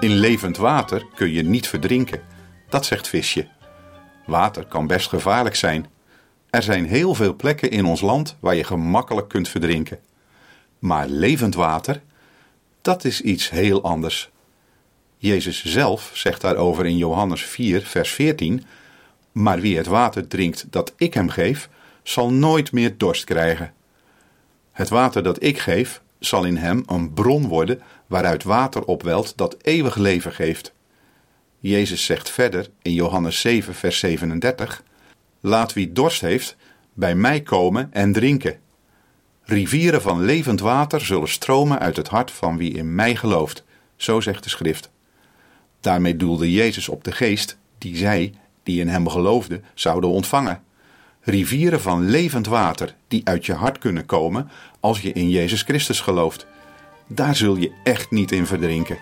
In levend water kun je niet verdrinken. Dat zegt visje. Water kan best gevaarlijk zijn. Er zijn heel veel plekken in ons land waar je gemakkelijk kunt verdrinken. Maar levend water, dat is iets heel anders. Jezus zelf zegt daarover in Johannes 4, vers 14: Maar wie het water drinkt dat ik hem geef, zal nooit meer dorst krijgen. Het water dat ik geef, zal in hem een bron worden waaruit water opwelt dat eeuwig leven geeft. Jezus zegt verder in Johannes 7, vers 37: Laat wie dorst heeft, bij mij komen en drinken. Rivieren van levend water zullen stromen uit het hart van wie in mij gelooft, zo zegt de schrift. Daarmee doelde Jezus op de geest die zij, die in hem geloofden, zouden ontvangen. Rivieren van levend water die uit je hart kunnen komen als je in Jezus Christus gelooft. Daar zul je echt niet in verdrinken.